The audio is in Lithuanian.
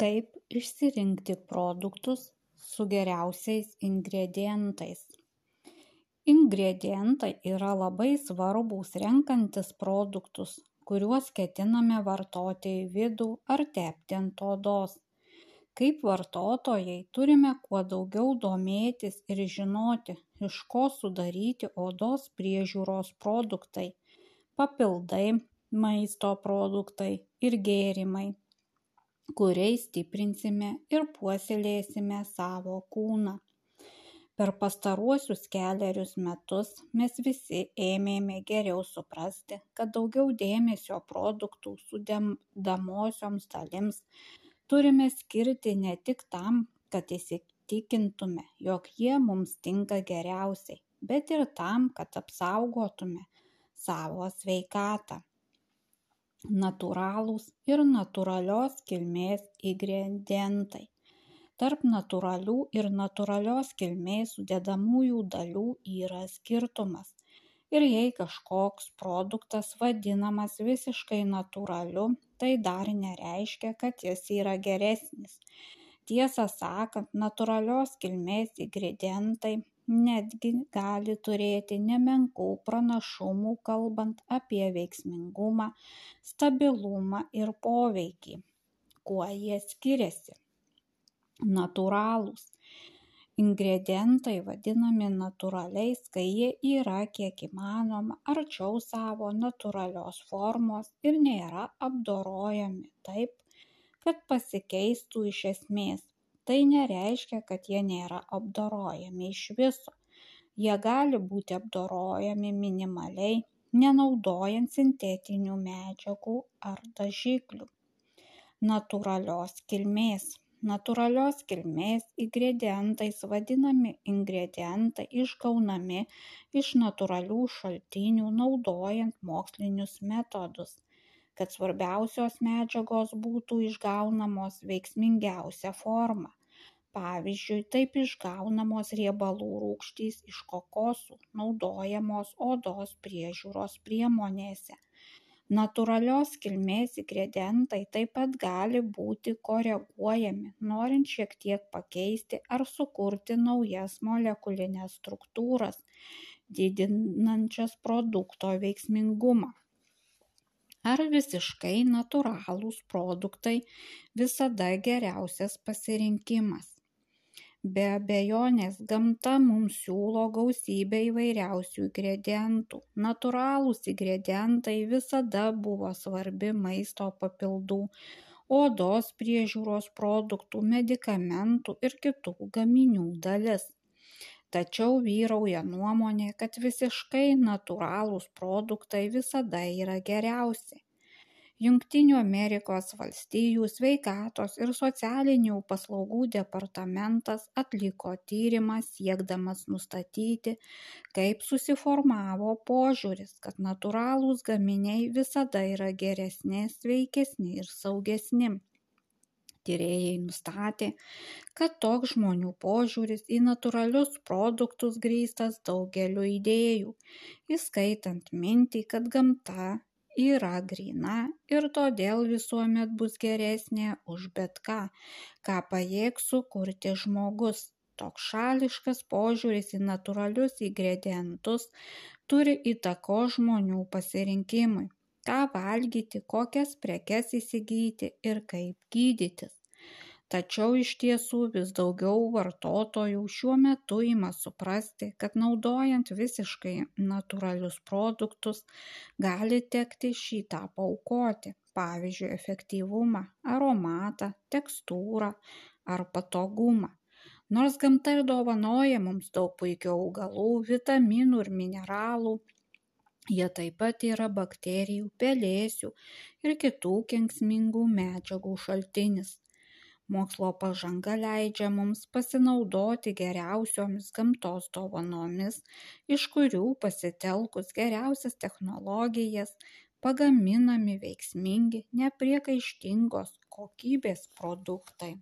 kaip išsirinkti produktus su geriausiais ingredientais. Ingredientai yra labai svarbūs renkantis produktus kuriuos ketiname vartoti į vidų ar tepti ant odos. Kaip vartotojai turime kuo daugiau domėtis ir žinoti iš ko sudaryti odos priežiūros produktai. Papildai maisto produktai ir gėrimai kuriais stiprinsime ir puoselėsime savo kūną. Per pastaruosius keliarius metus mes visi ėmėme geriau suprasti, kad daugiau dėmesio produktų sudedamosioms dalims turime skirti ne tik tam, kad įsitikintume, jog jie mums tinka geriausiai, bet ir tam, kad apsaugotume savo sveikatą natūralūs ir natūralios kilmės ingredientai. Tarp natūralių ir natūralios kilmės sudedamųjų dalių yra skirtumas. Ir jei kažkoks produktas vadinamas visiškai natūraliu, tai dar nereiškia, kad jis yra geresnis. Tiesą sakant, natūralios kilmės ingredientai netgi gali turėti nemenkų pranašumų kalbant apie veiksmingumą, stabilumą ir poveikį. Kuo jie skiriasi? Natūralūs. Ingredientai vadinami natūraliais, kai jie yra kiek įmanoma arčiau savo natūralios formos ir nėra apdorojami taip, kad pasikeistų iš esmės tai nereiškia kad jie nėra apdorojami iš viso. Jie gali būti apdorojami minimaliai nenaudojant sintetinių medžiagų ar dažiklių. Natūralios kilmės. Natūralios kilmės ingredientais vadinami ingredientai išgaunami iš natūralių šaltinių naudojant mokslinius metodus kad svarbiausios medžiagos būtų išgaunamos veiksmingiausia forma pavyzdžiui taip išgaunamos riebalų rūgštys iš kokosų naudojamos odos priežiūros priemonėse. Natūralios kilmės ingredientai taip pat gali būti koreguojami norint šiek tiek pakeisti ar sukurti naujas molekulines struktūras didinančias produkto veiksmingumą. Ar visiškai natūralūs produktai visada geriausias pasirinkimas be abejonės gamta mums siūlo gausybę įvairiausių ingredientų. Natūralūs ingredientai visada buvo svarbi maisto papildų odos priežiūros produktų medikamentų ir kitų gaminių dalis. Tačiau vyrauja nuomonė kad visiškai natūralūs produktai visada yra geriausi jungtinių amerikos valstijų sveikatos ir socialinių paslaugų departamentas atliko tyrimą siekdamas nustatyti kaip susiformavo požiūris kad natūralūs gaminiai visada yra geresni sveikesni ir saugesni. Tyrėjai nustatė kad toks žmonių požiūris į natūralius produktus grįstas daugeliu idėjų įskaitant mintį kad gamta yra gryna ir todėl visuomet bus geresnė už bet ką ką pajėgs sukurti žmogus. Toks šališkas požiūris į natūralius ingredientus turi įtakos žmonių pasirinkimui. Ką valgyti kokias prekes įsigyti ir kaip gydytis tačiau iš tiesų vis daugiau vartotojų šiuo metu ima suprasti kad naudojant visiškai natūralius produktus gali tekti šį tą paaukoti. Pavyzdžiui efektyvumą aromatą tekstūrą ar patogumą. Nors gamta ir dovanoja mums daug puikių augalų vitaminų ir mineralų jie taip pat yra bakterijų pelėsių ir kitų kenksmingų medžiagų šaltinis mokslo pažanga leidžia mums pasinaudoti geriausiomis gamtos dovanomis iš kurių pasitelkus geriausias technologijas pagaminami veiksmingi nepriekaištingos kokybės produktai